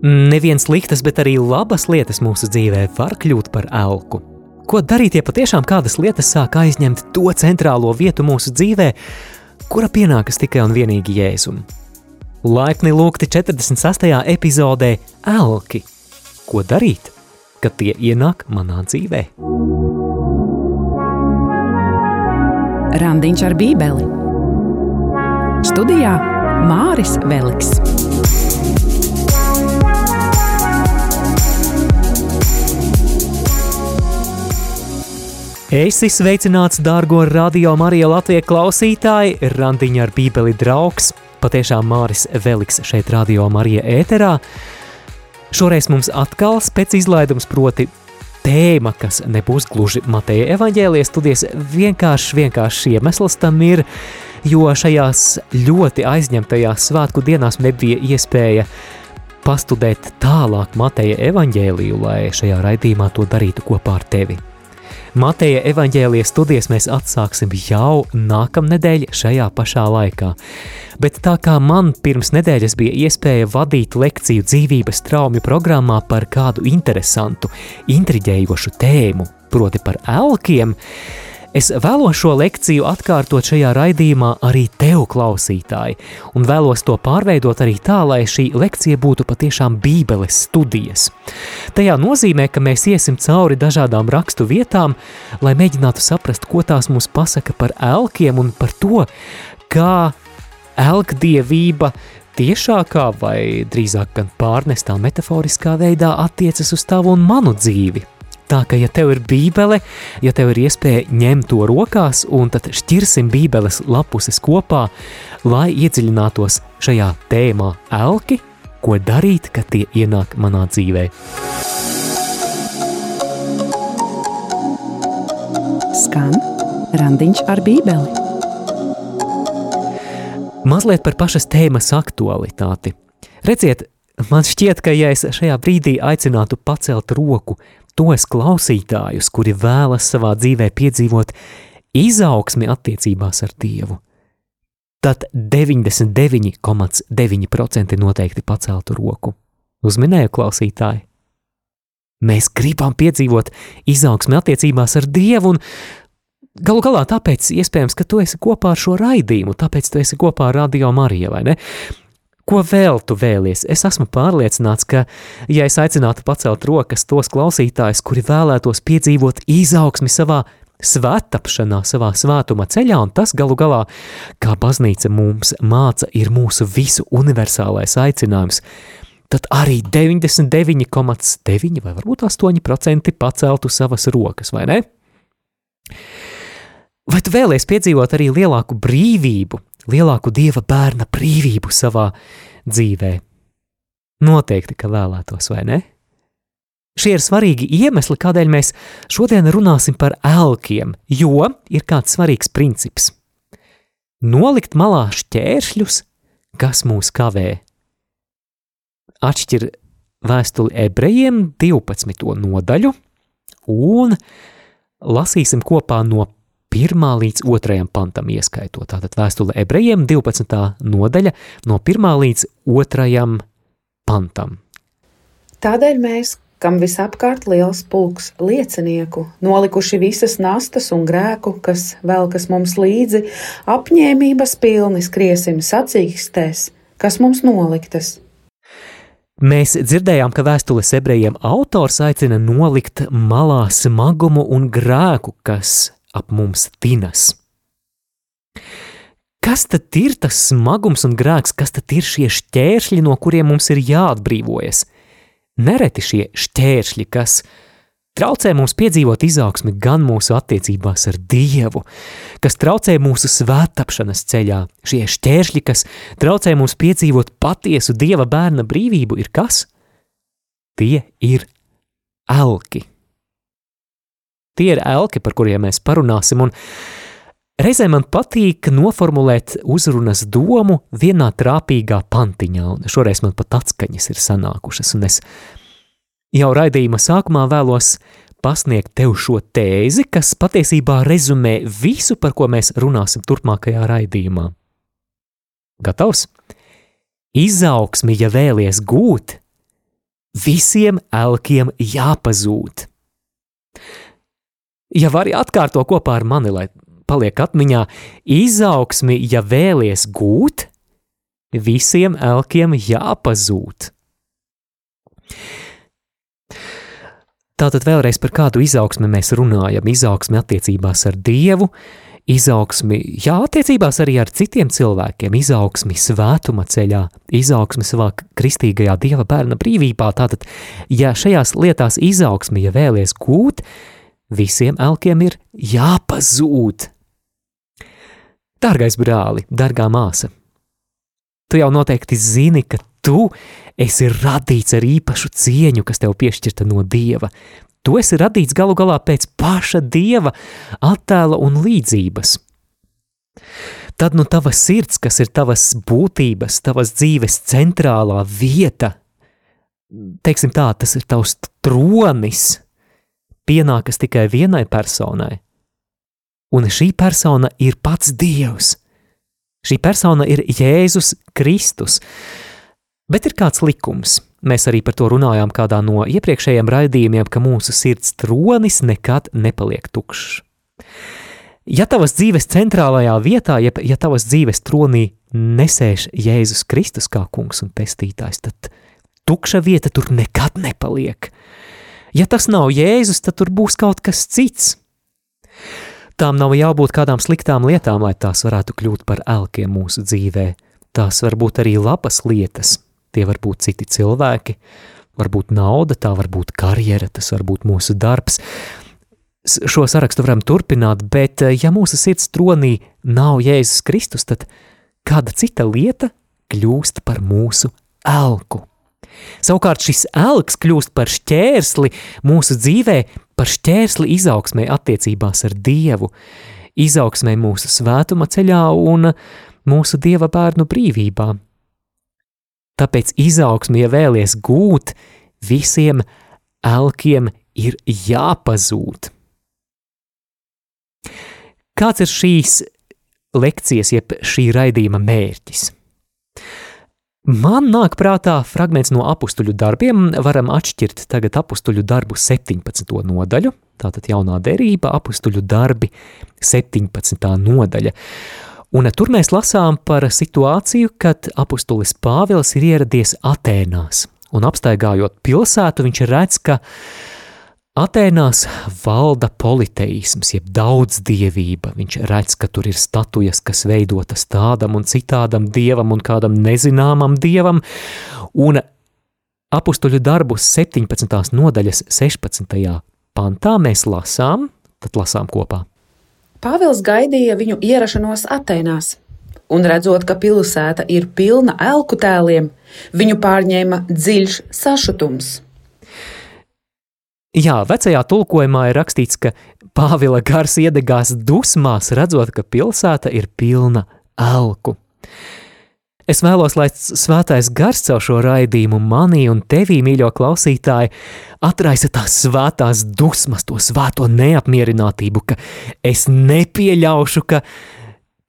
Neviens sliktas, bet arī labas lietas mūsu dzīvē var kļūt par elku. Ko darīt, ja patiešām kādas lietas sāk aizņemt to centrālo vietu mūsu dzīvē, kura pienākas tikai un vienīgi Jēzum? Laipni lūgti 46. epizodē Elki. Ko darīt, kad tie ienāk manā dzīvē? Randiņš ar Bībeli. Studijā Māris Veliks. Esi sveicināts, dārgo radio Marija Latvijas klausītāji, randiņa ar bībeli draugs. Patiešām Māris Veliks šeit radio Marija ēterā. Šoreiz mums atkal pēc izlaidums proti tēma, kas nebūs gluži Mateja evaņģēlijas studijas, vienkārši, vienkārši iemesls tam ir, jo šajās ļoti aizņemtajās svētku dienās nebija iespēja pastudēt tālāk Mateja evaņģēliju, lai šajā raidījumā to darītu kopā ar tevi. Mateja evaņģēlijas studijas mēs atsāksim jau nākamnedēļ šajā pašā laikā. Bet tā kā man pirms nedēļas bija iespēja vadīt lekciju dzīvības traumju programmā par kādu interesantu, intriģējošu tēmu, proti par elkiem, Es vēlos šo lekciju atkārtot šajā raidījumā arī tev, klausītāji, un vēlos to pārveidot arī tā, lai šī lekcija būtu patiešām Bībeles studijas. Tajā nozīmē, ka mēs iesim cauri dažādām rakstu vietām, lai mēģinātu saprast, ko tās mums pasaka par elkiem un par to, kā elkdievība tiešākā vai drīzāk gan pārnestā metaforiskā veidā attiecas uz tavu un manu dzīvi. Tā ka, ja tev ir bībele, ja tev ir iespēja ņemt to rokās, un tad šķirsim bībeles lapuses kopā, lai iedziļinātos šajā tēmā elki, ko darīt, kad tie ienāk manā dzīvē. Skan randiņš ar bībeli. Mazliet par pašas tēmas aktualitāti. Redziet, man šķiet, ka ja es šajā brīdī aicinātu pacelt roku tos klausītājus, kuri vēlas savā dzīvē piedzīvot izaugsmi attiecībās ar Dievu, tad 99,9% noteikti paceltu roku. Uzminēju klausītāji. Mēs gribam piedzīvot izaugsmi attiecībās ar Dievu, un galu galā tāpēc iespējams, ka tu esi kopā ar šo raidījumu, tāpēc tu esi kopā ar Radio Mariju, vai ne? Ko vēl tu vēlies? Es esmu pārliecināts, ka, ja es aicinātu pacelt rokas tos klausītājus, kuri vēlētos piedzīvot izaugsmi savā svētapšanā, savā svētuma ceļā, un tas galu galā, kā baznīca mums māca, ir mūsu visu universālais aicinājums, tad arī 99,9 vai varbūt 8% paceltu savas rokas, vai ne? Vai tu vēlies piedzīvot arī lielāku brīvību, lielāku dieva bērna brīvību savā dzīvē? Noteikti, ka vēlētos, vai ne? Šie ir svarīgi iemesli, kādēļ mēs šodien runāsim par elkiem, jo ir kāds svarīgs princips. Nolikt malā šķēršļus, kas mūs kavē. Atšķir vēstuli ebrejiem 12. nodaļu un lasīsim kopā no 1 līdz 2 pantam ieskaitot. Tātad vēstule ebrejiem 12. nodaļa no 1 līdz 2 pantam. Tādēļ mēs, kam visapkārt liels pulks liecinieku, nolikuši visas nastas un grēku, kas velkas mums līdzi, apņēmības pilni skriesim sacīkstēs, kas mums noliktas. Mēs dzirdējām, ka vēstules ebrejiem autors aicina nolikt malā smagumu un grēku, kas ap mums tinas. Kas tad ir tas smagums un grēks, kas tad ir šie šķēršļi, no kuriem mums ir jāatbrīvojas? Nereti šie šķēršļi, kas traucē mums piedzīvot izaugsmi gan mūsu attiecībās ar Dievu, kas traucē mūsu svētapšanas ceļā, šie šķēršļi, kas traucē mums piedzīvot patiesu Dieva bērna brīvību, ir kas? Tie ir elki. Tie ir elki, par kuriem mēs parunāsim, un reizē man patīk noformulēt uzrunas domu vienā trāpīgā pantiņā, un šoreiz man pat atskaņas ir sanākušas, un es jau raidījuma sākumā vēlos pasniegt tev šo tēzi, kas patiesībā rezumē visu, par ko mēs runāsim turpmākajā raidījumā. Gatavs? Izaugsmi, ja vēlies gūt, visiem elkiem jāpazūd. Ja vari atkārto kopā ar mani, lai paliek atmiņā, izaugsmi, ja vēlies gūt, visiem elkiem jāpazūd. Tātad vēlreiz par kādu izaugsmi mēs runājam. Izaugsmi attiecībās ar Dievu, izaugsmi, jā, attiecībās arī ar citiem cilvēkiem, izaugsmi svētuma ceļā, izaugsmi savā kristīgajā Dieva bērna brīvībā. Tātad, ja šajās lietās izaugsmi, ja vēlies gūt, visiem elkiem ir jāpazūd. Dārgais brāli, dārgā māsa, tu jau noteikti zini, ka tu esi radīts ar īpašu cieņu, kas tev piešķirta no Dieva. Tu esi radīts galu galā pēc paša Dieva attēla un līdzības. Tad nu tava sirds, kas ir tavas būtības, tavas dzīves centrālā vieta, teiksim tā, tas ir tavs tronis, pienākas tikai vienai personai. Un šī persona ir pats Dievs. Šī persona ir Jēzus Kristus. Bet ir kāds likums. Mēs arī par to runājām kādā no iepriekšējiem raidījumiem, ka mūsu sirds tronis nekad nepaliek tukšs. Ja tavas dzīves centrālajā vietā, ja, ja tavas dzīves tronī nesēž Jēzus Kristus kā kungs un pestītājs, tad tukša vieta tur nekad nepaliek. Ja tas nav Jēzus, tad tur būs kaut kas cits. Tām nav jābūt kādām sliktām lietām, lai tās varētu kļūt par elkiem mūsu dzīvē. Tās var būt arī labas lietas, Tie var būt citi cilvēki, varbūt nauda, tā var būt karjera, tas var būt mūsu darbs. Šo sarakstu varam turpināt, bet eh, ja mūsu sirds tronī nav Jēzus Kristus, tad kāda cita lieta kļūst par mūsu elku. Savukārt šis elks kļūst par šķērsli mūsu dzīvē, par šķērsli izaugsmē attiecībās ar Dievu, izaugsmē mūsu svētuma ceļā un mūsu Dieva bērnu brīvībā. Tāpēc izaugsmi, ja vēlies gūt, visiem elkiem ir jāpazūd. Kāds ir šīs lekcijas, jeb šī raidījuma mērķis? Man nāk prātā fragments no apakstuļu darbiem. Varam atšķirt tagad apakstuļu darbu 17. nodaļu, tātad jaunā derība, apakstuļu darbi 17. nodaļa. Un tur mēs lasām par situāciju, kad apustulis Pāvils ir ieradies Atēnās. Un apstaigājot pilsētu, viņš redz, ka Atēnās valda politeisms, jeb daudzddievība. Viņš redz, ka tur ir statujas, kas veidotas tādam un citādam dievam un kādam nezināmam dievam. Un apakstuļu darbus 17. nodaļas 16. pantā mēs lasām, tad lasām kopā. Pāvils gaidīja viņu ierašanos Atēnās, un redzot, ka pilsēta ir pilna elku tēliem, viņu pārņēma dziļš sašutums. Jā, vecajā tulkojumā ir rakstīts, ka Pāvila gars iedegās dusmās, redzot, ka pilsēta ir pilna elku. Es vēlos, lai svētais gars caur šo raidījumu manī un tevī, mīļo klausītāji, atraisa tās svētās dusmas, to svēto neapmierinātību, ka es nepieļaušu, ka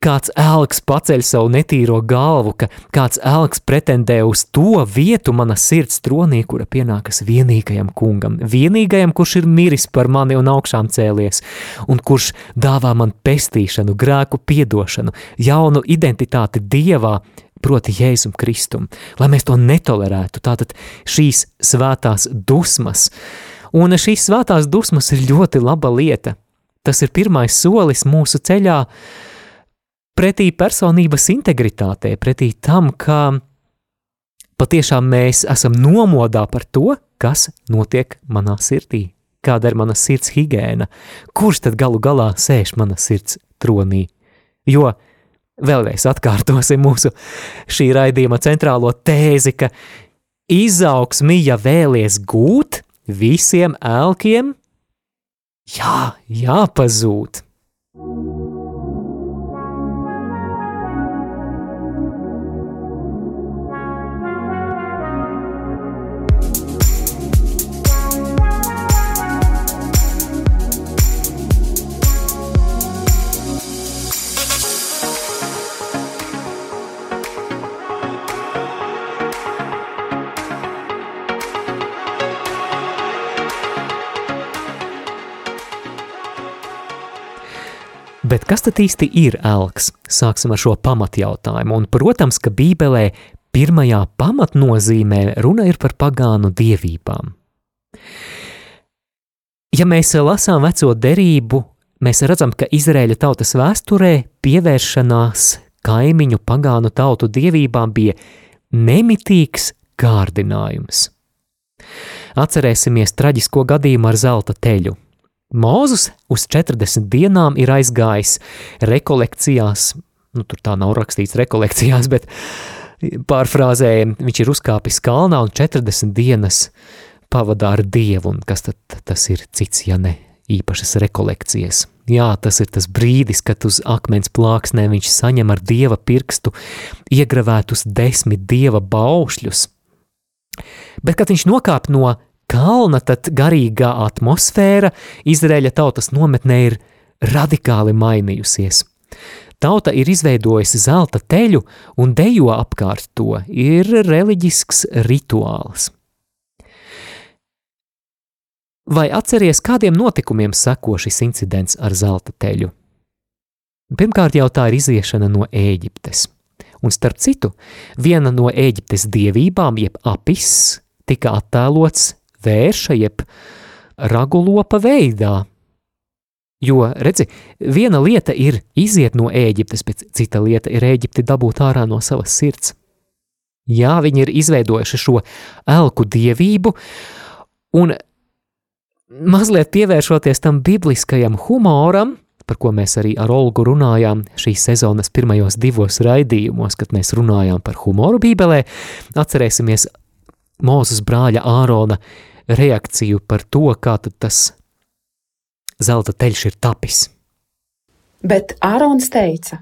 kāds elks paceļ savu netīro galvu, ka kāds elks pretendē uz to vietu mana sirds tronī, kura pienākas vienīgajam kungam, vienīgajam, kurš ir miris par mani un augšām cēlies, un kurš dāvā man pestīšanu, grēku piedošanu, jaunu identitāti Dievā, proti Jēzum Kristum, lai mēs to netolerētu. Tātad šīs svētās dusmas. Un šīs svētās dusmas ir ļoti laba lieta. Tas ir pirmais solis mūsu ceļā pretī personības integritātei, pretī tam, ka patiešām mēs esam nomodā par to, kas notiek manā sirdī, kāda ir mana sirds higiēna, kurš tad galu galā sēž mana sirds tronī. Jo Vēlreiz atkārtosim mūsu šī raidījuma centrālo tēzi, ka izaugsmi, ja vēlies gūt, visiem elkiem, jā, jāpazūd. Bet kas tad īsti ir elks? Sāksim ar šo pamatjautājumu. Un, protams, ka Bībelē pirmajā pamatnozīmē runa ir par pagānu dievībām. Ja mēs lasām veco derību, mēs redzam, ka Izraēļa tautas vēsturē pievēršanās kaimiņu pagānu tautu dievībām bija nemitīgs kārdinājums. Atcerēsimies traģisko gadījumu ar zelta teļu. Mūzus uz 40 dienām ir aizgājis rekolekcijās, nu tur tā nav rakstīts rekolekcijās, bet pārfrāzējam, viņš ir uzkāpis kalnā un 40 dienas pavadā ar dievu, un kas tad tas ir cits, ja ne īpašas rekolekcijas. Jā, tas ir tas brīdis, kad uz akmens plāksnē viņš saņem ar dieva pirkstu iegravētus desmit dieva baušļus. Bet, kad viņš nokāp no kalna, tad garīgā atmosfēra Izraēļa tautas nometnē ir radikāli mainījusies. Tauta ir izveidojusi zelta teļu un dejo apkārt to, ir reliģisks rituāls. Vai atceries, kādiem notikumiem seko šis incidents ar zelta teļu? Pirmkārt, jau tā ir iziešana no Ēģiptes. Un starp citu, viena no Ēģiptes dievībām, jeb apis, tika attēlots vērša jeb ragulopa veidā. Jo, redzi, viena lieta ir iziet no Ēģiptes, bet cita lieta ir Ēģipti dabūt ārā no savas sirds. Jā, viņi ir izveidojuši šo elku dievību, un mazliet pievēršoties tam bibliskajam humoram, par ko mēs arī ar Olgu runājām šīs sezonas pirmajos divos raidījumos, kad mēs runājām par humoru Bībelē, atcerēsimies Mūzes brāļa Ārona reakciju par to, kā tas zelta teļš ir tapis. Bet Ārons teica,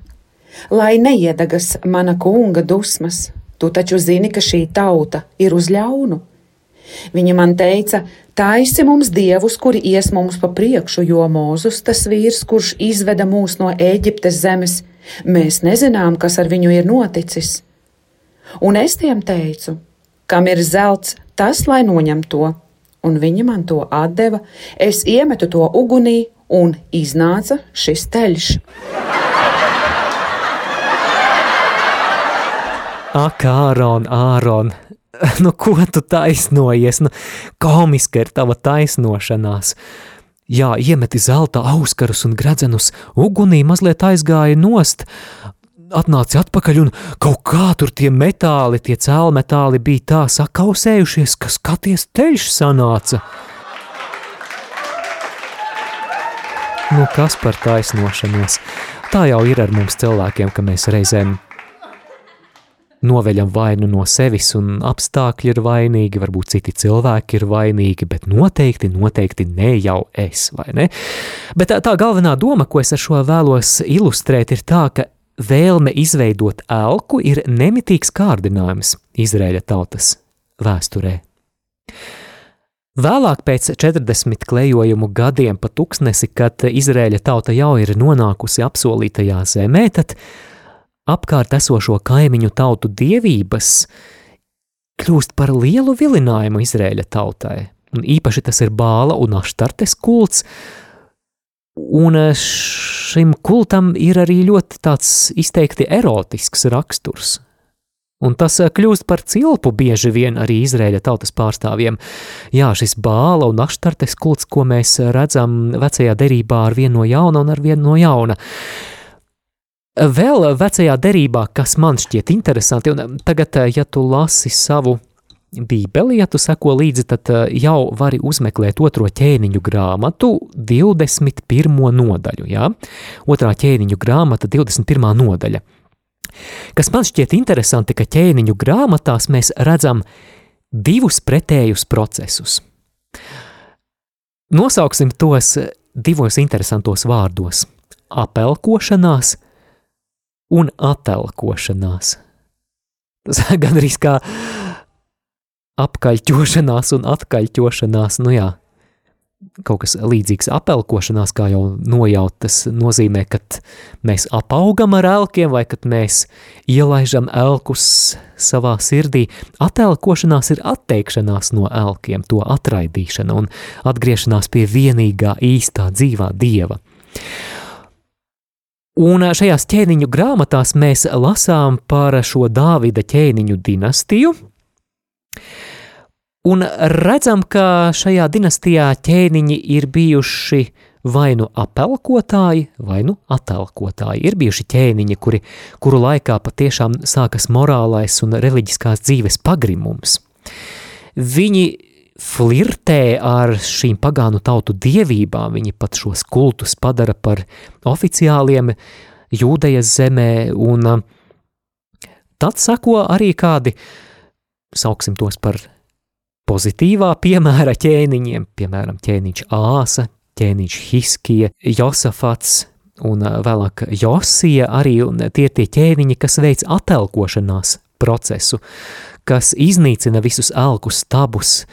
lai neiedegas mana kunga dusmas, tu taču zini, ka šī tauta ir uz ļaunu. Viņa man teica, taisi mums dievus, kuri ies mums pa priekšu, jo Mūzus tas vīrs, kurš izveda mūs no Ēģiptes zemes, mēs nezinām, kas ar viņu ir noticis. Un es tiem teicu, kam ir zelts, tas lai noņem to, un viņa man to atdeva. Es iemetu to ugunī, un iznāca šis teļš. Ak, Āron, Āron, nu ko tu taisnojies? Nu, komiska ir tava taisnošanās. Jā, iemeti zelta auskarus un gredzenus ugunī, mazliet aizgāja nost, atnāca atpakaļ, un kaut kā tur tie metāli, tie cēlmetāli bija tā sakausējušies, ka skaties teļš sanāca. Nu, kas par taisnošanos? Tā jau ir ar mums cilvēkiem, ka mēs reizēm noveļam vainu no sevis, un apstākļi ir vainīgi, varbūt citi cilvēki ir vainīgi, bet noteikti, noteikti ne jau es, vai ne? Bet tā, tā galvenā doma, ko es ar šo vēlos ilustrēt, ir tā, ka vēlme izveidot elku ir nemitīgs kārdinājums Izraēļa tautas vēsturē. Vēlāk, pēc 40 klejojumu gadiem pa tuksnesi, kad Izraēļa tauta jau ir nonākusi apsolītajā zemē, tad apkārt esošo kaimiņu tautu dievības kļūst par lielu vilinājumu Izraēļa tautai. Un īpaši tas ir bāla un aštartes kults, Un eh, šim kultam ir arī ļoti tāds izteikti erotisks raksturs. Un tas eh, kļūst par cilpu bieži vien arī Izraēļa tautas pārstāvjiem. Jā, šis bāla un aštartes kults, ko mēs redzam vecajā derībā ar vienu no jauna un ar vienu no jauna. Vēl vecajā derībā, kas man šķiet interesanti, un tagad, eh, ja tu lasi savu Bībeli, ja tu seko līdzi, tad eh, jau vari uzmeklēt otro ķēniņu grāmatu, 21. nodaļu. Ja? Otrā ķēniņu grāmata, 21. nodaļa. Kas man šķiet interesanti, ka ķēniņu grāmatās mēs redzam divus pretējus procesus. Nosauksim tos divos interesantos vārdos - apelkošanās un atelkošanās. Tas gan arī kā apkaļķošanās un atkaļķošanās, nu jā, kaut kas līdzīgs apelkošanās, kā jau nojaut, tas nozīmē, ka mēs apaugam ar elkiem vai kad mēs ielaižam elkus savā sirdī. Atelkošanās ir atteikšanās no elkiem, to atraidīšana un atgriešanās pie vienīgā īstā dzīvā dieva. Un šajās ķēniņu grāmatās mēs lasām par šo Dāvida ķēniņu dinastiju, un redzam, ka šajā dinastijā ķēniņi ir bijuši vai nu apelkotāji, vai nu atelkotāji. Ir bijuši ķēniņi, kuri, kuru laikā patiešām sākas morālais un reliģiskās dzīves pagrimums. Viņi flirtē ar šīm pagānu tautu dievībām, viņi pat šos kultus padara par oficiāliem jūdejas zemē, un uh, tad sako arī kādi, sauksim tos par pozitīvā piemēra ķēniņiem, piemēram, ķēniņš Āsa, ķēniņš Hiskija, Josafats un uh, vēlāk Josija arī, un tie tie ķēniņi, kas veic atelkošanās procesu, kas iznīcina visus elku stabus,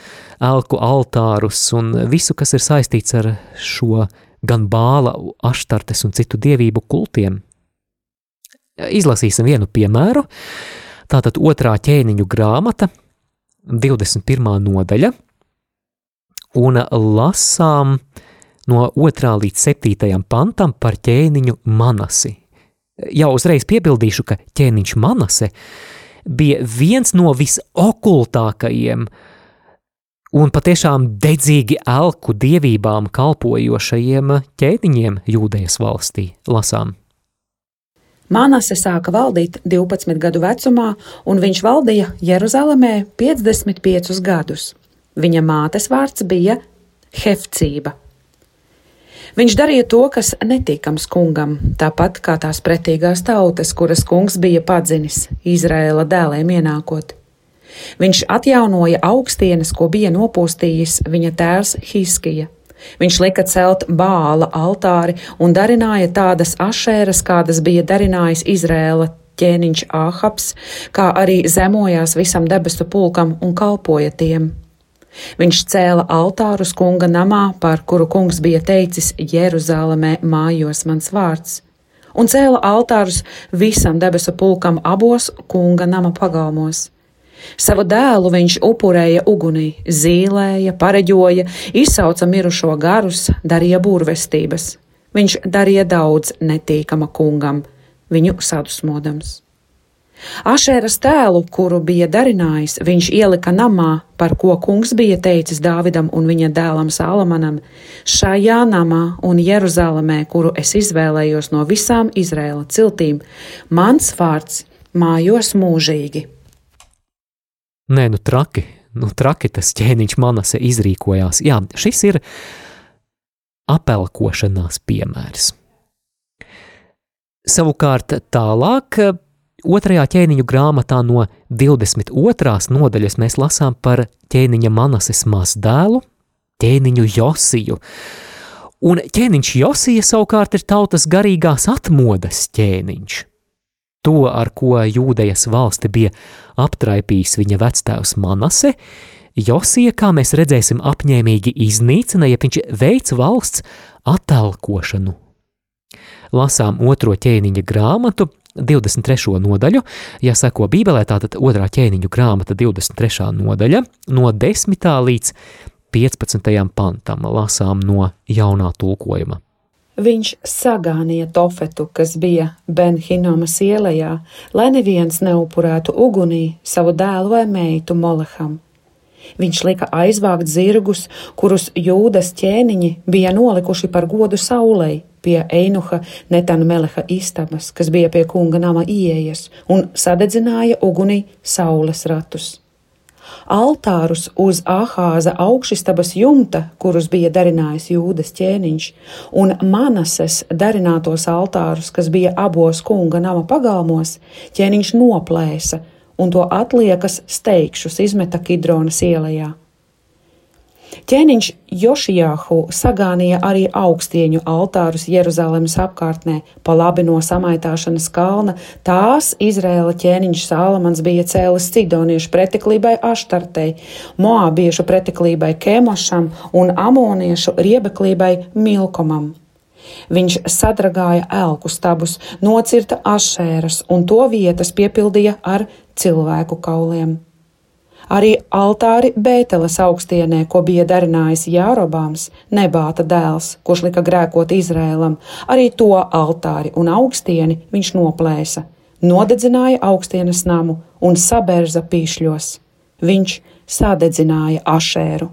elku altārus un visu, kas ir saistīts ar šo gan bāla, aštartes un citu dievību kultiem. Izlasīsim vienu piemēru. Tātad otrā ķēniņu grāmata, 21. nodaļa, un lasām no 2. līdz 7. pantam par ķēniņu Manasi. Jau uzreiz piebildīšu, ka ķēniņš Manase bija viens no visokultākajiem un patiešām dedzīgi elku dievībām kalpojošajiem ķēniņiem Jūdejas valstī. Lasām. Manase sāka valdīt 12 gadu vecumā, un viņš valdīja Jeruzalemē 55 gadus. Viņa mātes vārds bija Hefcība. Viņš darīja to, kas netīkams kungam, tāpat kā tās pretīgās tautas, kuras kungs bija padzinis Izraēla dēlēm ienākot. Viņš atjaunoja augstienes, ko bija nopūstījis viņa tēvs Hiskija. Viņš lika celt bāla altāri un darināja tādas ašēras, kādas bija darinājis Izrēla ķēniņš Āhabs, kā arī zemojās visam debesu pulkam un kalpoja tiem. Viņš cēla altārus kunga namā, par kuru kungs bija teicis Jeruzalemē mājos mans vārds, un cēla altārus visam debesu pulkam abos kunga nama pagalmos. Savu dēlu viņš upurēja ugunī, zīlēja, pareģoja, izsauca mirušo garus, darīja burvestības. Viņš darīja daudz netīkama kungam, viņu sadusmodams. Ašēras tēlu, kuru bija darinājis, viņš ielika namā, par ko kungs bija teicis Dāvidam un viņa dēlam Salamanam, šajā namā un Jeruzalemē, kuru es izvēlējos no visām Izraēla ciltīm, mans vārds mājos mūžīgi. Nē, nu traki, nu traki tas ķēniņš manase izrīkojās. Jā, šis ir apelkošanās piemērs. Savukārt tālāk Otrajā ķēniņu grāmatā no 22. nodaļas mēs lasām par ķēniņa Manases mazdēlu, ķēniņu Josiju. Un ķēniņš Josija savukārt ir tautas garīgās atmodas ķēniņš. To, ar ko jūdejas valsti bija aptraipījis viņa vectēvs Manase, Josija, kā mēs redzēsim, apņēmīgi iznīcina, ja viņš veic valsts attēlkošanu. Lasām otro ķēniņa grāmatu, 23. nodaļu, ja seko Bībelē, tātad otrā ķēniņu grāmata 23. nodaļa, no 10. līdz 15. pantam lasām no jaunā tulkojuma. Viņš sagānīja Tofetu, kas bija Benhinomas ielā, lai neviens neupurētu ugunī savu dēlu vai meitu Moleham. Viņš lika aizvākt zirgus, kurus jūdas ķēniņi bija nolikuši par godu saulei, pie Einuha Netanu Meleha istabas, kas bija pie kunga nama ieejas, un sadedzināja ugunī saules ratus. Altārus uz Ahāza augšstabas jumta, kurus bija darinājis jūdas ķēniņš, un Manases darinātos altārus, kas bija abos kunga nama pagalmos, ķēniņš noplēsa, un to atliekas steigšus izmeta Kidronas ielā. Ķēniņš Jošijāhu sagānīja arī augstieņu altārus Jeruzalemes apkārtnē, pa labi no samaitāšanas kalna. Tās Izraēla ķēniņš Sālamans bija cēlis Sidoniešu preteklībai Aštartei, Moābiešu preteklībai Kemošam un Amoniešu riebeklībai Milkomam. Viņš sadragāja elku stabus, nocirta ašēras un to vietas piepildīja ar cilvēku kauliem. Arī altāri Bēteles augstienē, ko bija darinājis Jārobāms, nebāta dēls, kurš lika grēkot Izrēlam, arī to altāri un augstieni viņš noplēsa, nodedzināja augstienes namu un saberza pīšļos. Viņš sadedzināja ašēru.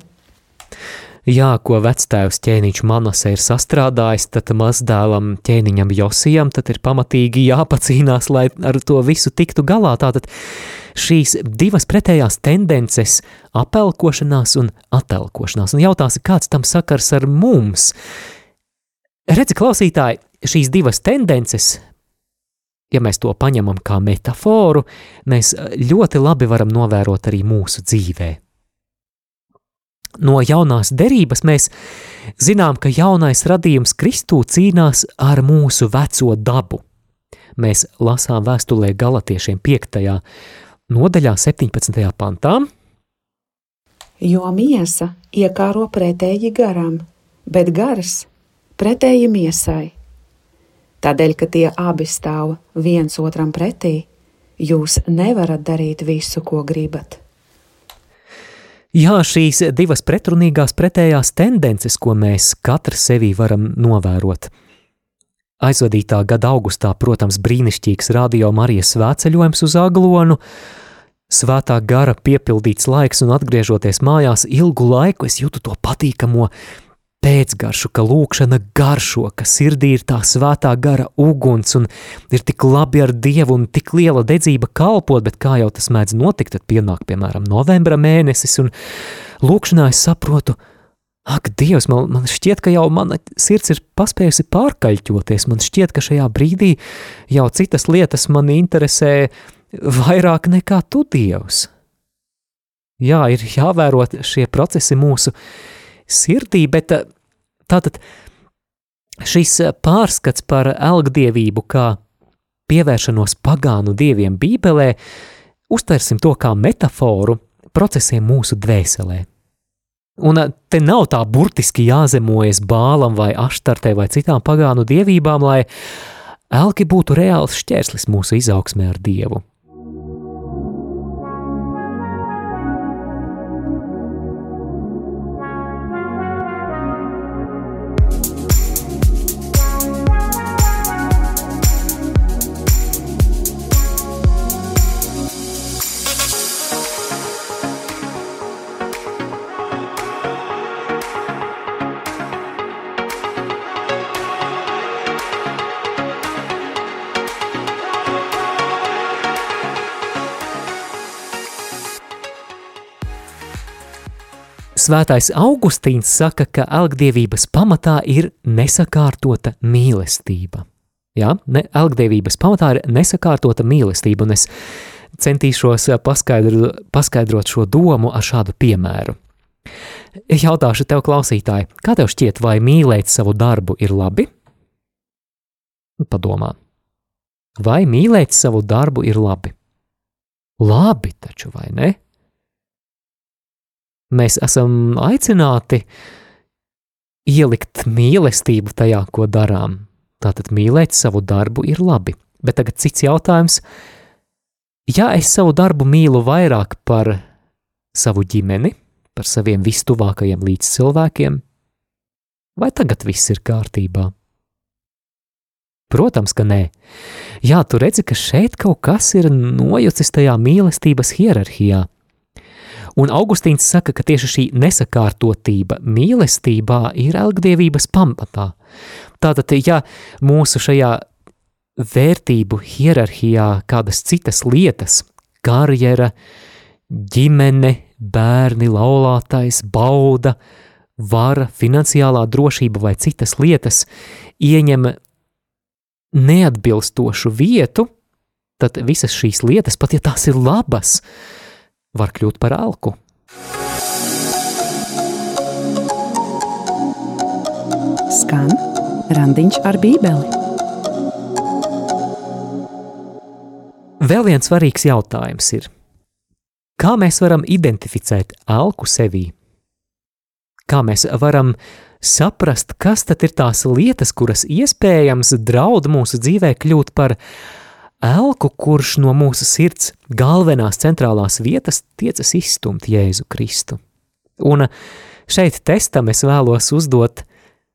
Jā, ko vectēvs ķēniņš Manase ir sastrādājis, tad mazdēlam ķēniņam Josijam tad ir pamatīgi jāpacīnās, lai ar to visu tiktu galā. Tātad šīs divas pretējās tendences - apelkošanās un atelkošanās. Un jautās, kāds tam sakars ar mums? Redzi, klausītāji, šīs divas tendences, ja mēs to paņemam kā metaforu, mēs ļoti labi varam novērot arī mūsu dzīvē no jaunās derības mēs zinām, ka jaunais radījums Kristū cīnās ar mūsu veco dabu. Mēs lasām vēstulē Galatiešiem 5. nodaļā 17. pantā. Jo miesa iekāro pretēji garam, bet gars pretēji miesai. Tādēļ, ka tie abi stāv viens otram pretī, jūs nevarat darīt visu, ko gribat. Jā, šīs divas pretrunīgās pretējās tendences, ko mēs katrs sevī varam novērot. Aizvadītā gada augustā, protams, brīnišķīgs radio Marijas svētceļojums uz Aglonu, svētā gara piepildīts laiks un atgriežoties mājās ilgu laiku es jūtu to patīkamo pēcgaršu, ka lūkšana garšo, ka sirdī ir tā svētā gara uguns un ir tik labi ar Dievu un tik liela dedzība kalpot, bet kā jau tas mēdz notikt, tad pienāk, piemēram, novembra mēnesis un lūkšanā es saprotu, ak, Dievs, man, man šķiet, ka jau mana sirds ir paspējusi pārkaļķoties, man šķiet, ka šajā brīdī jau citas lietas mani interesē vairāk nekā tu, Dievs. Jā, ir jāvērot šie procesi mūsu sirdī, bet eh, tātad šis eh, pārskats par elgdievību kā pievēršanos pagānu dieviem Bībelē, uztversim to kā metaforu procesiem mūsu dvēselē. Un eh, te nav tā burtiski jāzemojas bālam vai aštartē vai citām pagānu dievībām, lai elki būtu reāls šķērslis mūsu izaugsmē ar Dievu. Svētais Augustīns saka, ka elgdievības pamatā ir nesakārtota mīlestība. Jā, ne, elgdievības pamatā ir nesakārtota mīlestība, un es centīšos paskaidro, paskaidrot šo domu ar šādu piemēru. Jautāšu tev, klausītāji, kā tev šķiet, vai mīlēt savu darbu ir labi? Padomā, vai mīlēt savu darbu ir labi? Labi taču, vai ne? Mēs esam aicināti ielikt mīlestību tajā, ko darām. Tātad mīlēt savu darbu ir labi. Bet tagad cits jautājums. Ja es savu darbu mīlu vairāk par savu ģimeni, par saviem vistuvākajiem līdzcilvēkiem, vai tagad viss ir kārtībā? Protams, ka nē. Jā, tu redzi, ka šeit kaut kas ir nojucis tajā mīlestības hierarhijā. Un Augustīns saka, ka tieši šī nesakārtotība mīlestībā ir elgdievības pamatā. Tātad, ja mūsu šajā vērtību hierarhijā kādas citas lietas, karjera, ģimene, bērni, laulātais, bauda, vara, finansiālā drošība vai citas lietas ieņem neatbilstošu vietu, tad visas šīs lietas, pat ja tās ir labas, var kļūt par alku. Skan randiņš ar bībeli. Vēl viens svarīgs jautājums ir, kā mēs varam identificēt alku sevī? Kā mēs varam saprast, kas tad ir tās lietas, kuras iespējams draud mūsu dzīvē kļūt par elku, kurš no mūsu sirds galvenās centrālās vietas tiecas izstumt Jēzu Kristu. Un šeit testam es vēlos uzdot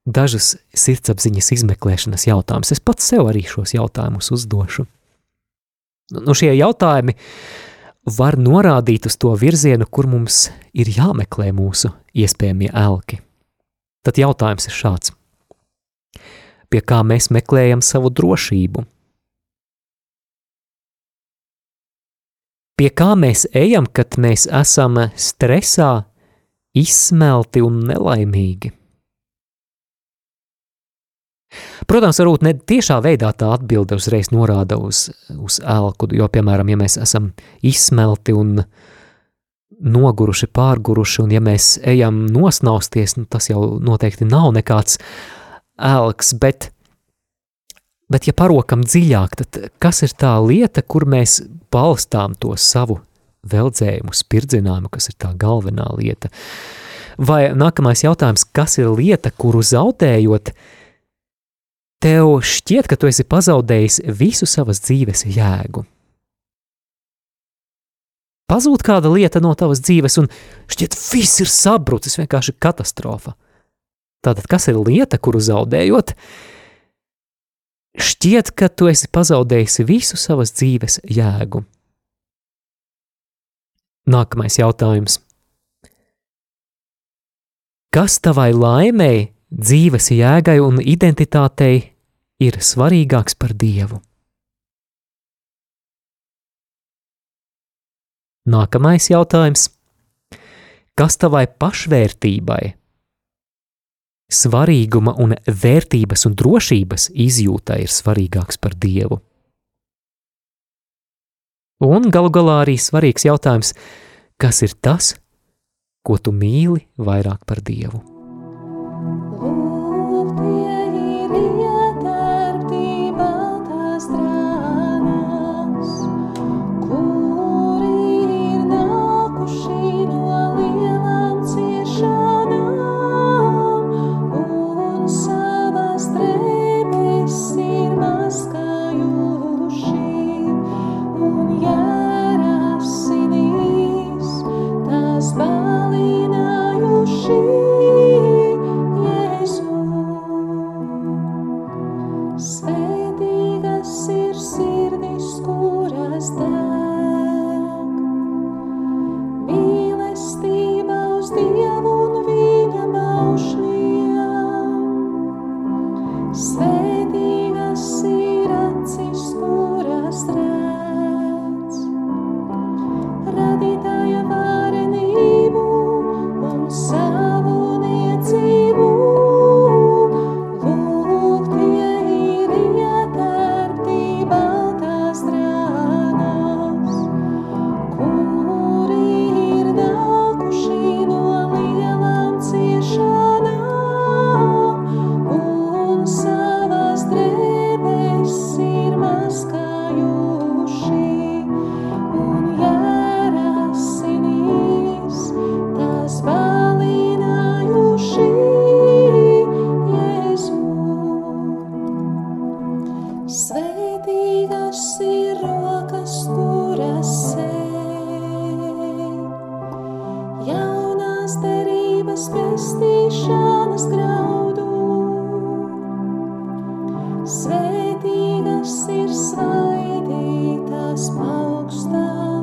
dažus sirdsapziņas izmeklēšanas jautājumus. Es pats sev arī šos jautājumus uzdošu. Nu, šie jautājumi var norādīt uz to virzienu, kur mums ir jāmeklē mūsu iespējamie elki. Tad jautājums ir šāds. Pie kā mēs meklējam savu drošību? Pie kā mēs ejam, kad mēs esam stresā, izsmelti un nelaimīgi? Protams, varbūt ne tiešā veidā tā atbilde uzreiz norāda uz, uz elku, jo, piemēram, ja mēs esam izsmelti un noguruši, pārguruši, un ja mēs ejam nosnausties, nu, tas jau noteikti nav nekāds elks, bet, bet ja parokam dziļāk, tad kas ir tā lieta, kur mēs balstām to savu veldzējumu, spirdzinājumu, kas ir tā galvenā lieta? Vai nākamais jautājums, kas ir lieta, kuru zaudējot, tev šķiet, ka tu esi pazaudējis visu savas dzīves jēgu. Pazūd kāda lieta no tavas dzīves, un šķiet, viss ir sabrucis, vienkārši katastrofa. Tātad, kas ir lieta, kuru zaudējot, šķiet, ka tu esi pazaudējis visu savas dzīves jēgu. Nākamais jautājums. Kas tavai laimēji dzīves jēgai un identitātei ir svarīgāks par Dievu. Nākamais jautājums. Kas tavai pašvērtībai, svarīguma un vērtības un drošības izjūtai ir svarīgāks par Dievu? Un galu galā arī svarīgs jautājums, kas ir tas, ko tu mīli vairāk par Dievu? svētīgas ir svētītas paugstās.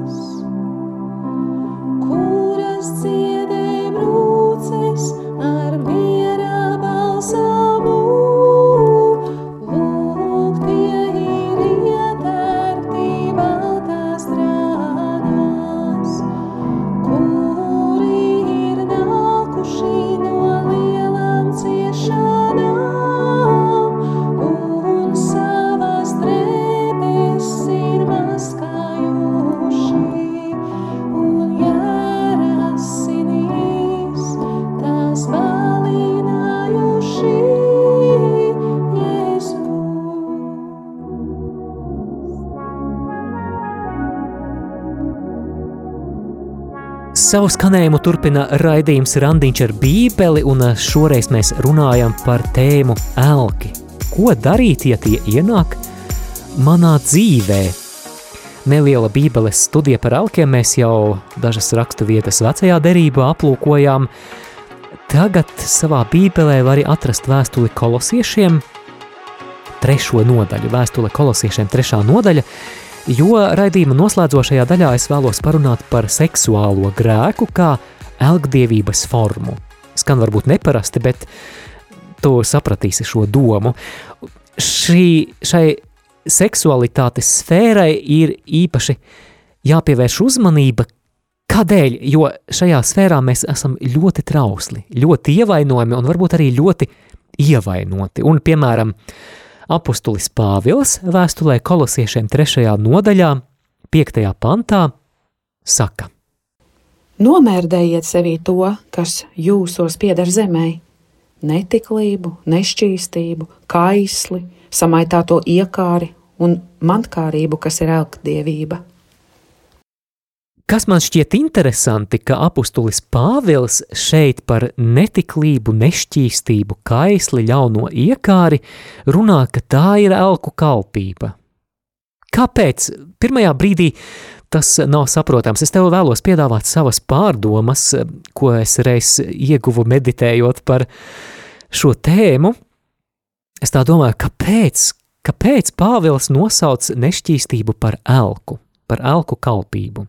Savu skanējumu turpina raidījums Randiņš ar bībeli, un šoreiz mēs runājam par tēmu elki. Ko darīt, ja tie ienāk manā dzīvē. Neliela bībeles studija par elkiem mēs jau dažas rakstu vietas vecajā derībā aplūkojām. Tagad savā bībelē var atrast vēstuli kolosiešiem, trešo nodaļu, vēstule kolosiešiem trešā nodaļa, jo raidījuma noslēdzošajā daļā es vēlos parunāt par seksuālo grēku kā elgdievības formu. Skan varbūt neparasti, bet tu sapratīsi šo domu. Šī, šai seksualitātes sfērai ir īpaši jāpievērš uzmanība. Kādēļ? Jo šajā sfērā mēs esam ļoti trausli, ļoti ievainojami un varbūt arī ļoti ievainoti. Un, piemēram, apustulis Pāvils vēstulē kolosiešiem trešajā nodaļā, piektajā pantā, saka: Nomērdējiet sevī to, kas jūsos pieder zemē - netiklību, nešķīstību, kaisli, samaitāto iekāri un mantkārību, kas ir elkdievība. Kas man šķiet interesanti, ka apustulis Pāvils šeit par netiklību, nešķīstību, kaisli, ļauno iekāri runā, ka tā ir elku kalpība. Kāpēc? Pirmajā brīdī tas nav saprotams. Es tev vēlos piedāvāt savas pārdomas, ko es reiz ieguvu meditējot par šo tēmu, Es tā domāju, kāpēc, kāpēc Pāvils nosauc nešķīstību par elku, par elku kalpību?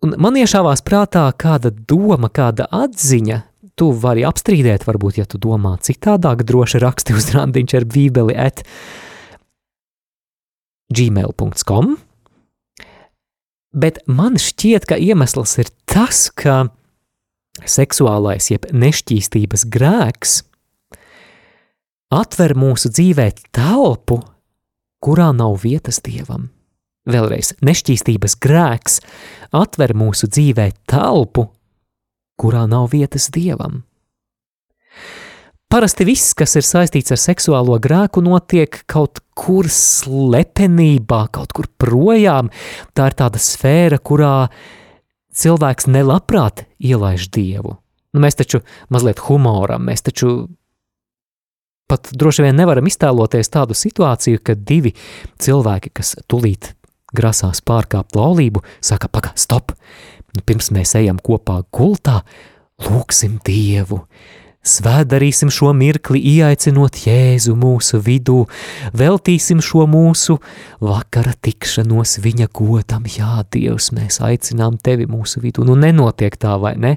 Un man iešāvās prātā kāda doma, kāda atziņa, tu vari apstrīdēt, varbūt, ja tu domā citādāk, droši raksti uz randiņš ar bībeli at gmail.com, bet man šķiet, ka iemesls ir tas, ka seksuālais jeb nešķīstības grēks – atver mūsu dzīvē telpu, kurā nav vietas dievam. Vēlreiz, nešķīstības grēks atver mūsu dzīvē telpu, kurā nav vietas dievam. Parasti viss, kas ir saistīts ar seksuālo grēku, notiek kaut kur slepenībā, kaut kur projām. Tā ir tāda sfēra, kurā cilvēks nelabprāt ielaiž dievu. Nu, mēs taču mazliet humoram, mēs taču pat droši vien nevaram iztēloties tādu situāciju, kad divi cilvēki, kas tulīt grasās pārkāpt laulību, saka, pagaidi, stop! Nu, pirms mēs ejam kopā gultā, lūgsim Dievu, svēdarīsim šo mirkli, ieaicinot Jēzu mūsu vidū, veltīsim šo mūsu vakara tikšanos viņa godam. Jā, Dievs, mēs aicinām tevi mūsu vidū. Nu, nenotiek tā, vai ne?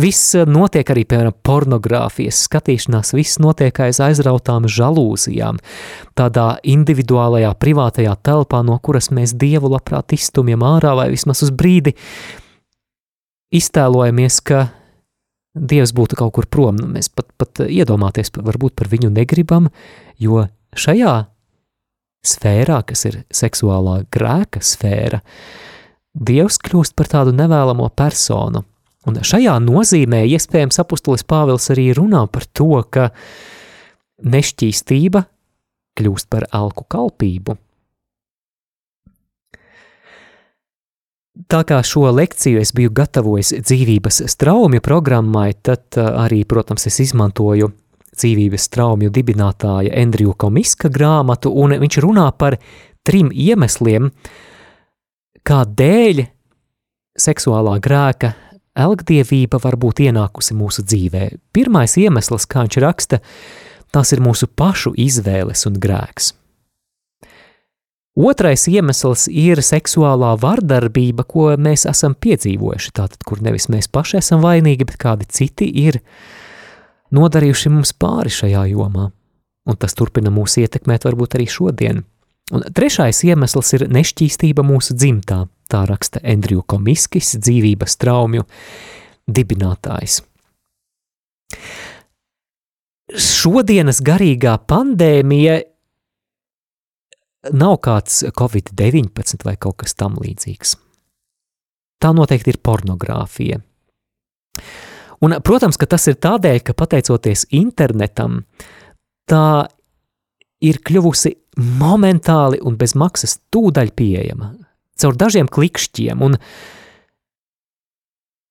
Viss eh, notiek arī, piemēram, pornogrāfijas skatīšanās, viss notiek aiz aizrautām žalūzijām, tādā individuālajā, privātajā telpā, no kuras mēs dievu labprāt izstumjam ārā, vai vismaz uz brīdi iztēlojamies, ka dievs būtu kaut kur prom. Nu, mēs pat, pat iedomāties, varbūt par viņu negribam, jo šajā sfērā, kas ir seksuālā grēka sfēra, Dievs kļūst par tādu nevēlamo personu, Un šajā nozīmē iespējams apustulis Pāvils arī runā par to, ka nešķīstība kļūst par alku kalpību. Tā kā šo lekciju es biju gatavojis dzīvības straumju programmai, tad arī, protams, es izmantoju dzīvības straumju dibinātāja Andriju Komiska grāmatu, un viņš runā par trim iemesliem, kādēļ seksuālā grēka elgdievība var būt ienākusi mūsu dzīvē. Pirmais iemesls, kā viņš raksta, tas ir mūsu pašu izvēles un grēks. Otrais iemesls ir seksuālā vardarbība, ko mēs esam piedzīvojuši. Tātad, kur nevis mēs paši esam vainīgi, bet kādi citi ir nodarījuši mums pāri šajā jomā. Un tas turpina mūs ietekmēt varbūt arī šodien. Un trešais iemesls ir nešķīstība mūsu dzimtā, tā raksta Andriju Komiskis, dzīvības traumju dibinātājs. Šodienas garīgā pandēmija nav kāds Covid-19 vai kaut kas tam līdzīgs. Tā noteikti ir pornogrāfija. Un, protams, ka tas ir tādēļ, ka pateicoties internetam, tā ir kļuvusi momentāli un bez maksas tūdaļ pieejama, caur dažiem klikšķiem, un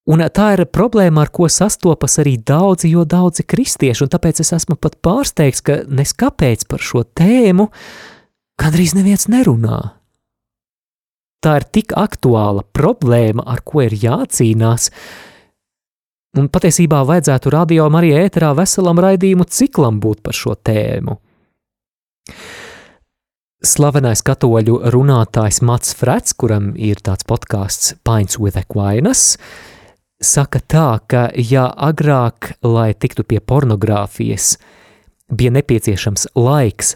Un tā ir problēma, ar ko sastopas arī daudzi, jo daudzi kristieši, un tāpēc es esmu pat pārsteigts, ka neskapēc par šo tēmu gandrīz neviens nerunā. Tā ir tik aktuāla problēma, ar ko ir jācīnās, un patiesībā vajadzētu radio arī ēterā veselam raidījumu ciklam būt par šo tēmu. Slavenais katoļu runātājs Mats Frets, kuram ir tāds podkāsts Pines with Aquinas, saka tā, ka ja agrāk, lai tiktu pie pornogrāfijas, bija nepieciešams laiks,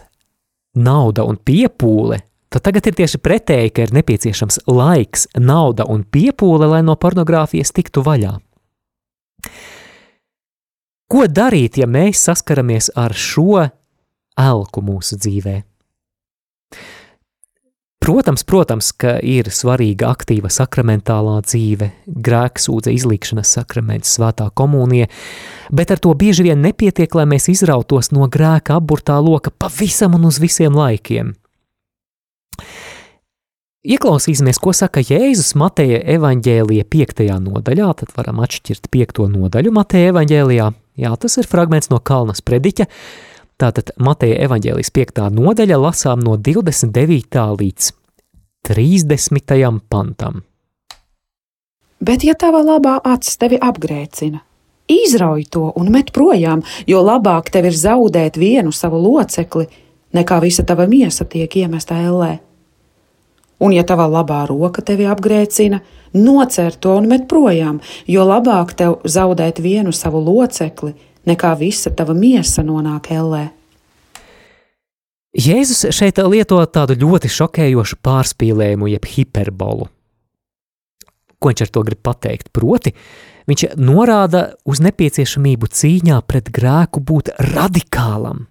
nauda un piepūle, tad tagad ir tieši pretēji, ka ir nepieciešams laiks, nauda un piepūle, lai no pornogrāfijas tiktu vaļā. Ko darīt, ja mēs saskaramies ar šo elku mūsu dzīvēm? Protams, protams, ka ir svarīga aktīva sakramentālā dzīve, grēksūdze, izlīkšanas sakraments, svētā komunija, bet ar to bieži vien nepietiek, lai mēs izrautos no grēka apburtā loka pavisam un uz visiem laikiem. Ieklausīsimies, ko saka Jēzus Mateja evaņģēlija 5. nodaļā, tad varam atšķirt 5. nodaļu Mateja evaņģēlijā. Jā, tas ir fragments no Kalnas prediķa, Tātad Mateja evaņģēlijas 5. nodaļa lasām no 29. līdz 30. pantam. Bet, ja tava labā acis tevi apgrēcina, izrauj to un met projām, jo labāk tev ir zaudēt vienu savu locekli, nekā visa tava miesa tiek iemesta ellē. Un, ja tava labā roka tevi apgrēcina, nocer to un met projām, jo labāk tev zaudēt vienu savu locekli, nekā visa tava miesa nonāk ellē. Jēzus šeit lieto tādu ļoti šokējošu pārspīlējumu, jeb hiperbolu. Ko viņš ar to grib pateikt? Proti, viņš norāda uz nepieciešamību cīņā pret grēku būt radikālam.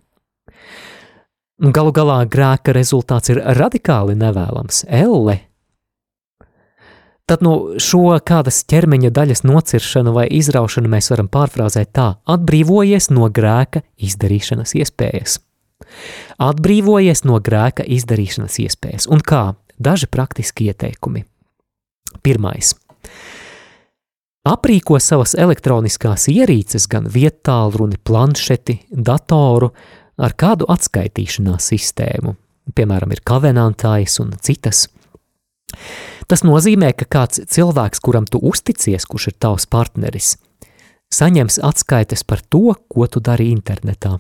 Galu galā grēka rezultāts ir radikāli nevēlams, elle tad nu, šo kādas ķermeņa daļas nociršanu vai izraušanu mēs varam pārfrāzēt tā: atbrīvojies no grēka izdarīšanas iespējas. Atbrīvojies no grēka izdarīšanas iespējas. Un kā? Daži praktiski ieteikumi. Pirmais. Aprīko savas elektroniskās ierīces, gan vietālruni, planšeti, datoru ar kādu atskaitīšanās sistēmu. Piemēram, ir kavenantājas un citas. Tas nozīmē, ka kāds cilvēks, kuram tu uzticies, kurš ir tavs partneris, saņems atskaites par to, ko tu dari internetā.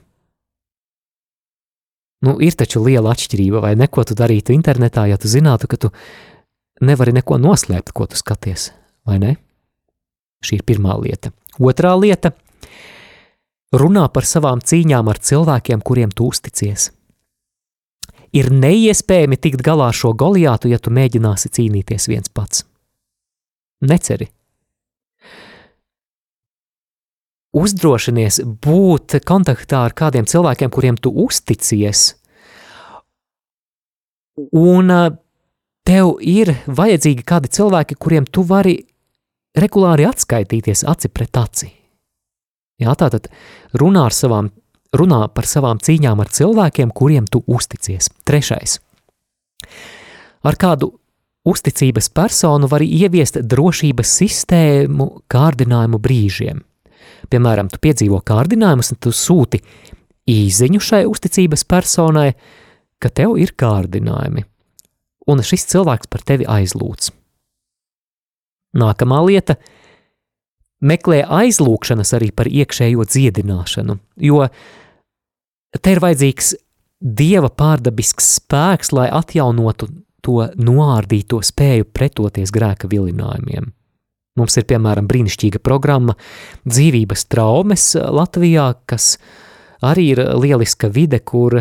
Nu, ir taču liela atšķirība, vai neko tu darītu internetā, ja tu zinātu, ka tu nevari neko noslēpt, ko tu skaties, vai ne? Šī ir pirmā lieta. Otrā lieta - runā par savām cīņām ar cilvēkiem, kuriem tu uzticies ir neiespējami tikt galā ar šo goliātu, ja tu mēģināsi cīnīties viens pats. Neceri. Uzdrošinies būt kontaktā ar kādiem cilvēkiem, kuriem tu uzticies, un tev ir vajadzīgi kādi cilvēki, kuriem tu vari regulāri atskaitīties aci pret aci. Jā, tātad runā ar savām runā par savām cīņām ar cilvēkiem, kuriem tu uzticies. Trešais. Ar kādu uzticības personu var ieviest drošības sistēmu kārdinājumu brīžiem. Piemēram, tu piedzīvo kārdinājumus, un tu sūti īziņu šai uzticības personai, ka tev ir kārdinājumi, un šis cilvēks par tevi aizlūdz. Nākamā lieta - meklē aizlūgšanas arī par iekšējo dziedināšanu, jo Te ir vajadzīgs dieva pārdabisks spēks, lai atjaunotu to noārdīto spēju pretoties grēka vilinājumiem. Mums ir piemēram brīnišķīga programma Dzīvības traumas Latvijā, kas arī ir lieliska vide, kur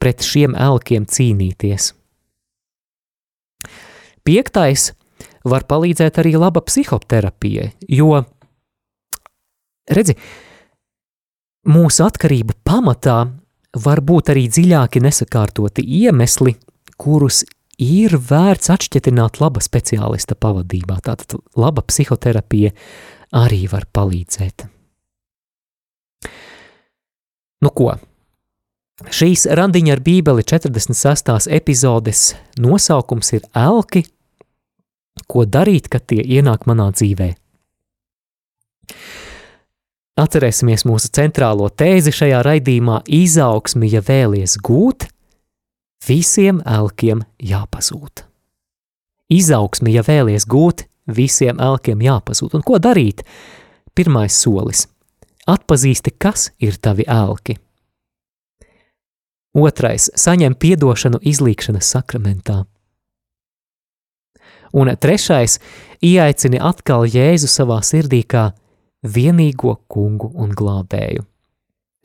pret šiem elkiem cīnīties. Piektais var palīdzēt arī laba psihoterapija, jo, redzi, mūsu atkarību pamatā var būt arī dziļāki nesakārtoti iemesli, kurus ir vērts atšķitināt laba speciālista pavadībā. Tātad laba psihoterapija arī var palīdzēt. Nu ko? Šīs randiņa ar Bībeli 46. epizodes nosaukums ir Elki, ko darīt, kad tie ienāk manā dzīvē. Atcerēsimies mūsu centrālo tēzi šajā raidījumā - izaugsmi, ja vēlies gūt, visiem elkiem jāpazūd. Izaugsmi, ja vēlies gūt, visiem elkiem jāpazūd. Un ko darīt? Pirmais solis - atpazīsti, kas ir tavi elki. Otrais - saņem piedošanu izlīkšanas sakramentā. Un trešais - ieaicini atkal Jēzu savā sirdī kā vienīgo kungu un glābēju.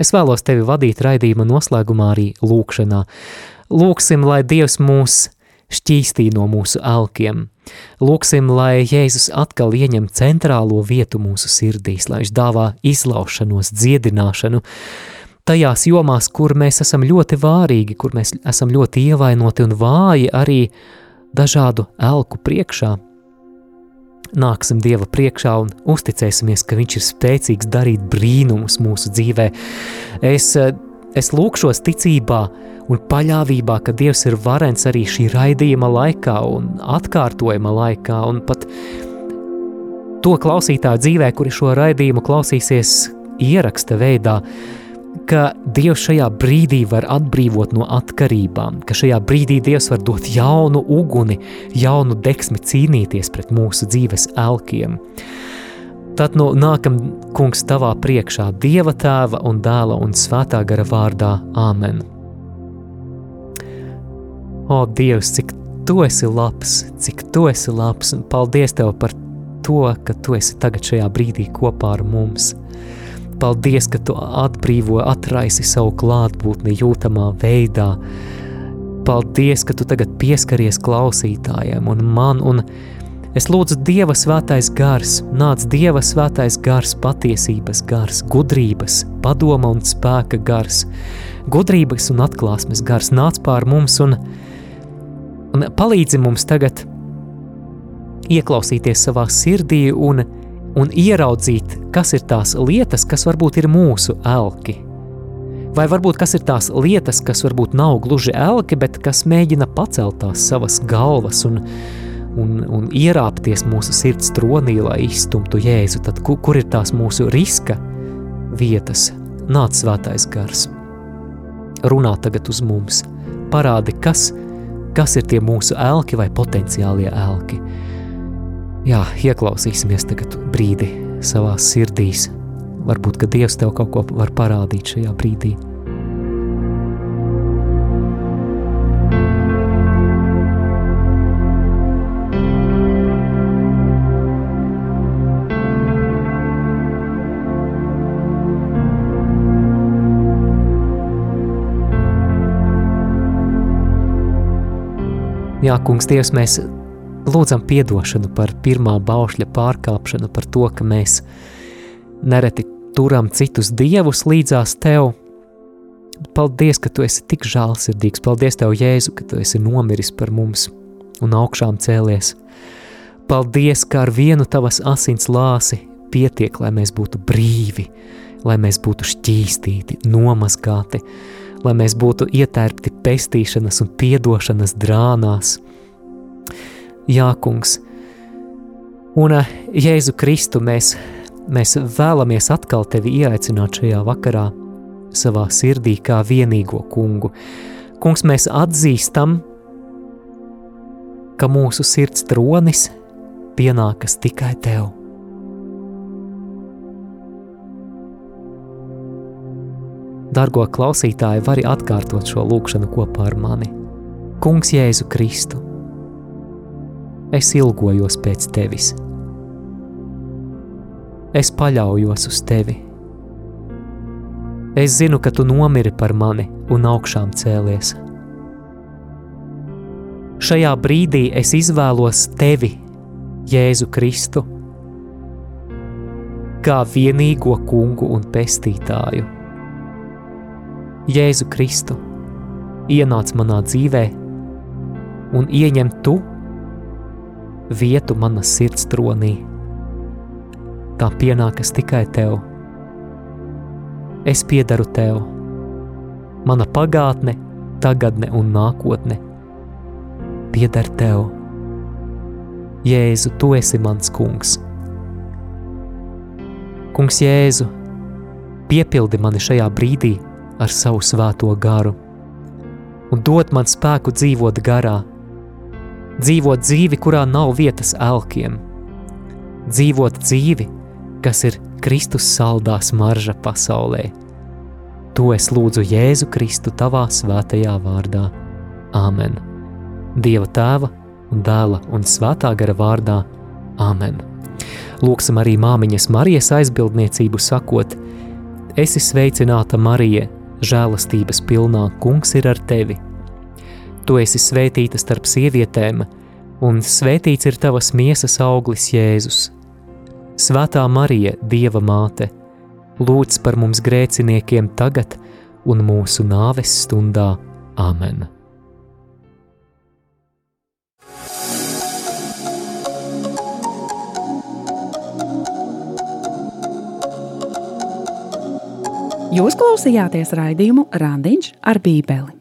Es vēlos tevi vadīt raidījuma noslēgumā arī lūkšanā. Lūksim, lai Dievs mūs šķīstī no mūsu elkiem. Lūksim, lai Jēzus atkal ieņem centrālo vietu mūsu sirdīs, lai viņš dāvā izlaušanos, dziedināšanu, tajās jomās, kur mēs esam ļoti vārīgi, kur mēs esam ļoti ievainoti un vāji arī dažādu elku priekšā. Nāksim Dieva priekšā un uzticēsimies, ka Viņš ir spēcīgs darīt brīnumus mūsu dzīvē. Es, es lūkšos ticībā un paļāvībā, ka Dievs ir varens arī šī raidījuma laikā un atkārtojuma laikā un pat to klausītāju dzīvē, kuri šo raidījumu klausīsies ieraksta veidā, ka Dievs šajā brīdī var atbrīvot no atkarībām, ka šajā brīdī Dievs var dot jaunu uguni, jaunu deksmi cīnīties pret mūsu dzīves elkiem. Tad nu nākam, kungs, tavā priekšā, Dieva tēva un dēla un svētā gara vārdā Āmen. O, Dievs, cik tu esi labs, cik tu esi labs, un paldies Tev par to, ka Tu esi tagad šajā brīdī kopā ar mums. Paldies, ka tu atbrīvo, atraisi savu klātbūtni jūtamā veidā. Paldies, ka tu tagad pieskaries klausītājiem un man, un es lūdzu Dieva svētais gars, nāc Dieva svētais gars, patiesības gars, gudrības, padoma un spēka gars, gudrības un atklāsmes gars, nāc pār mums un, un palīdzi mums tagad ieklausīties savā sirdī un un ieraudzīt, kas ir tās lietas, kas varbūt ir mūsu elki. Vai varbūt kas ir tās lietas, kas varbūt nav gluži elki, bet kas mēģina pacelt tās savas galvas un, un, un ierāpties mūsu sirds tronī, lai izstumtu Jēzu. Tad kur, kur ir tās mūsu riska vietas? Nāc svētais gars. Runā tagad uz mums. Parādi, kas, kas ir tie mūsu elki vai potenciālie elki jā, ieklausīsimies tagad brīdi savā sirdīs. Varbūt, ka Dievs tev kaut ko var parādīt šajā brīdī. Jā, kungs, Dievs, mēs lūdzam atdošanu par pirmā baušļa pārkāpšanu, par to, ka mēs nereti turam citus dievus līdzās tev. Paldies, ka tu esi tik žēlsirdīgs. Paldies, Tev, Jēzu, ka tu esi nomiris par mums un augšām cēlies. Paldies, ka ar vienu tavas asins lāsi pietiek, lai mēs būtu brīvi, lai mēs būtu šķīstīti, nomazgāti, lai mēs būtu ietērpti pestīšanas un piedošanas drānās. Jā, kungs. Un eh, Jēzu Kristu mēs, mēs vēlamies atkal tevi ieaicināt šajā vakarā savā sirdī kā vienīgo kungu. Kungs, mēs atzīstam, ka mūsu sirds tronis pienākas tikai tev. Dargo klausītāji, vari atkārtot šo lūkšanu kopā ar mani. Kungs Jēzu Kristu! Es ilgojos pēc tevis. Es paļaujos uz tevi. Es zinu, ka tu nomiri par mani un augšām cēlies. Šajā brīdī es izvēlos tevi, Jēzu Kristu, kā vienīgo kungu un pestītāju. Jēzu Kristu, ienāc manā dzīvē un ieņem tu vietu manas sirds tronī. Tā pienākas tikai tev. Es piedaru tev. Mana pagātne, tagadne un nākotne pieder tev. Jēzu, tu esi mans kungs. Kungs Jēzu, piepildi mani šajā brīdī ar savu svēto garu un dod man spēku dzīvot garā, dzīvot dzīvi, kurā nav vietas elkiem, dzīvot dzīvi, kas ir Kristus saldā smarža pasaulē. To es lūdzu Jēzu Kristu tavā svētajā vārdā. Āmen. Dieva tēva un dēla un svētā gara vārdā. Āmen. Lūksim arī māmiņas Marijas aizbildniecību sakot: Esi sveicināta Marija, žēlastības pilnā kungs ir ar tevi. Tu esi svētīta starp sievietēm, un svētīts ir tavas miesas auglis Jēzus. Svētā Marija, Dieva māte, lūdz par mums grēciniekiem tagad un mūsu nāves stundā. Āmen! Jūs klausījāties raidījumu Randiņš ar Bībeli.